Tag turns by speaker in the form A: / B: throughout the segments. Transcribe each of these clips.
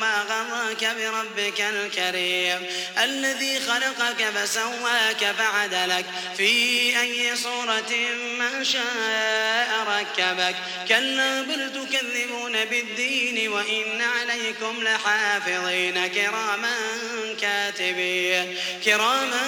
A: ما غرك بربك الكريم. الذي خلقك فسواك فعدلك. في أي صورة ما شاء ركبك. كلا بل تكذبون بالدين وإن عليكم لحافظين. كراما كاتبين. كراما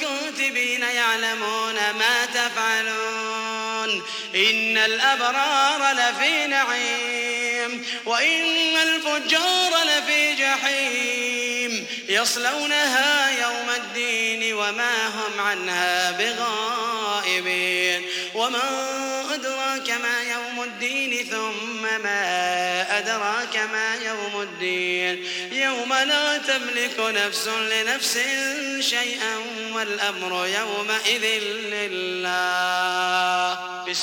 A: كاتبين يعلمون ما تفعلون. إن الأبرار لفي نعيم. وإن الفجار لفي جحيم يصلونها يوم الدين وما هم عنها بغائبين وما أدراك ما يوم الدين ثم ما أدراك ما يوم الدين يوم لا تملك نفس لنفس شيئا والأمر يومئذ لله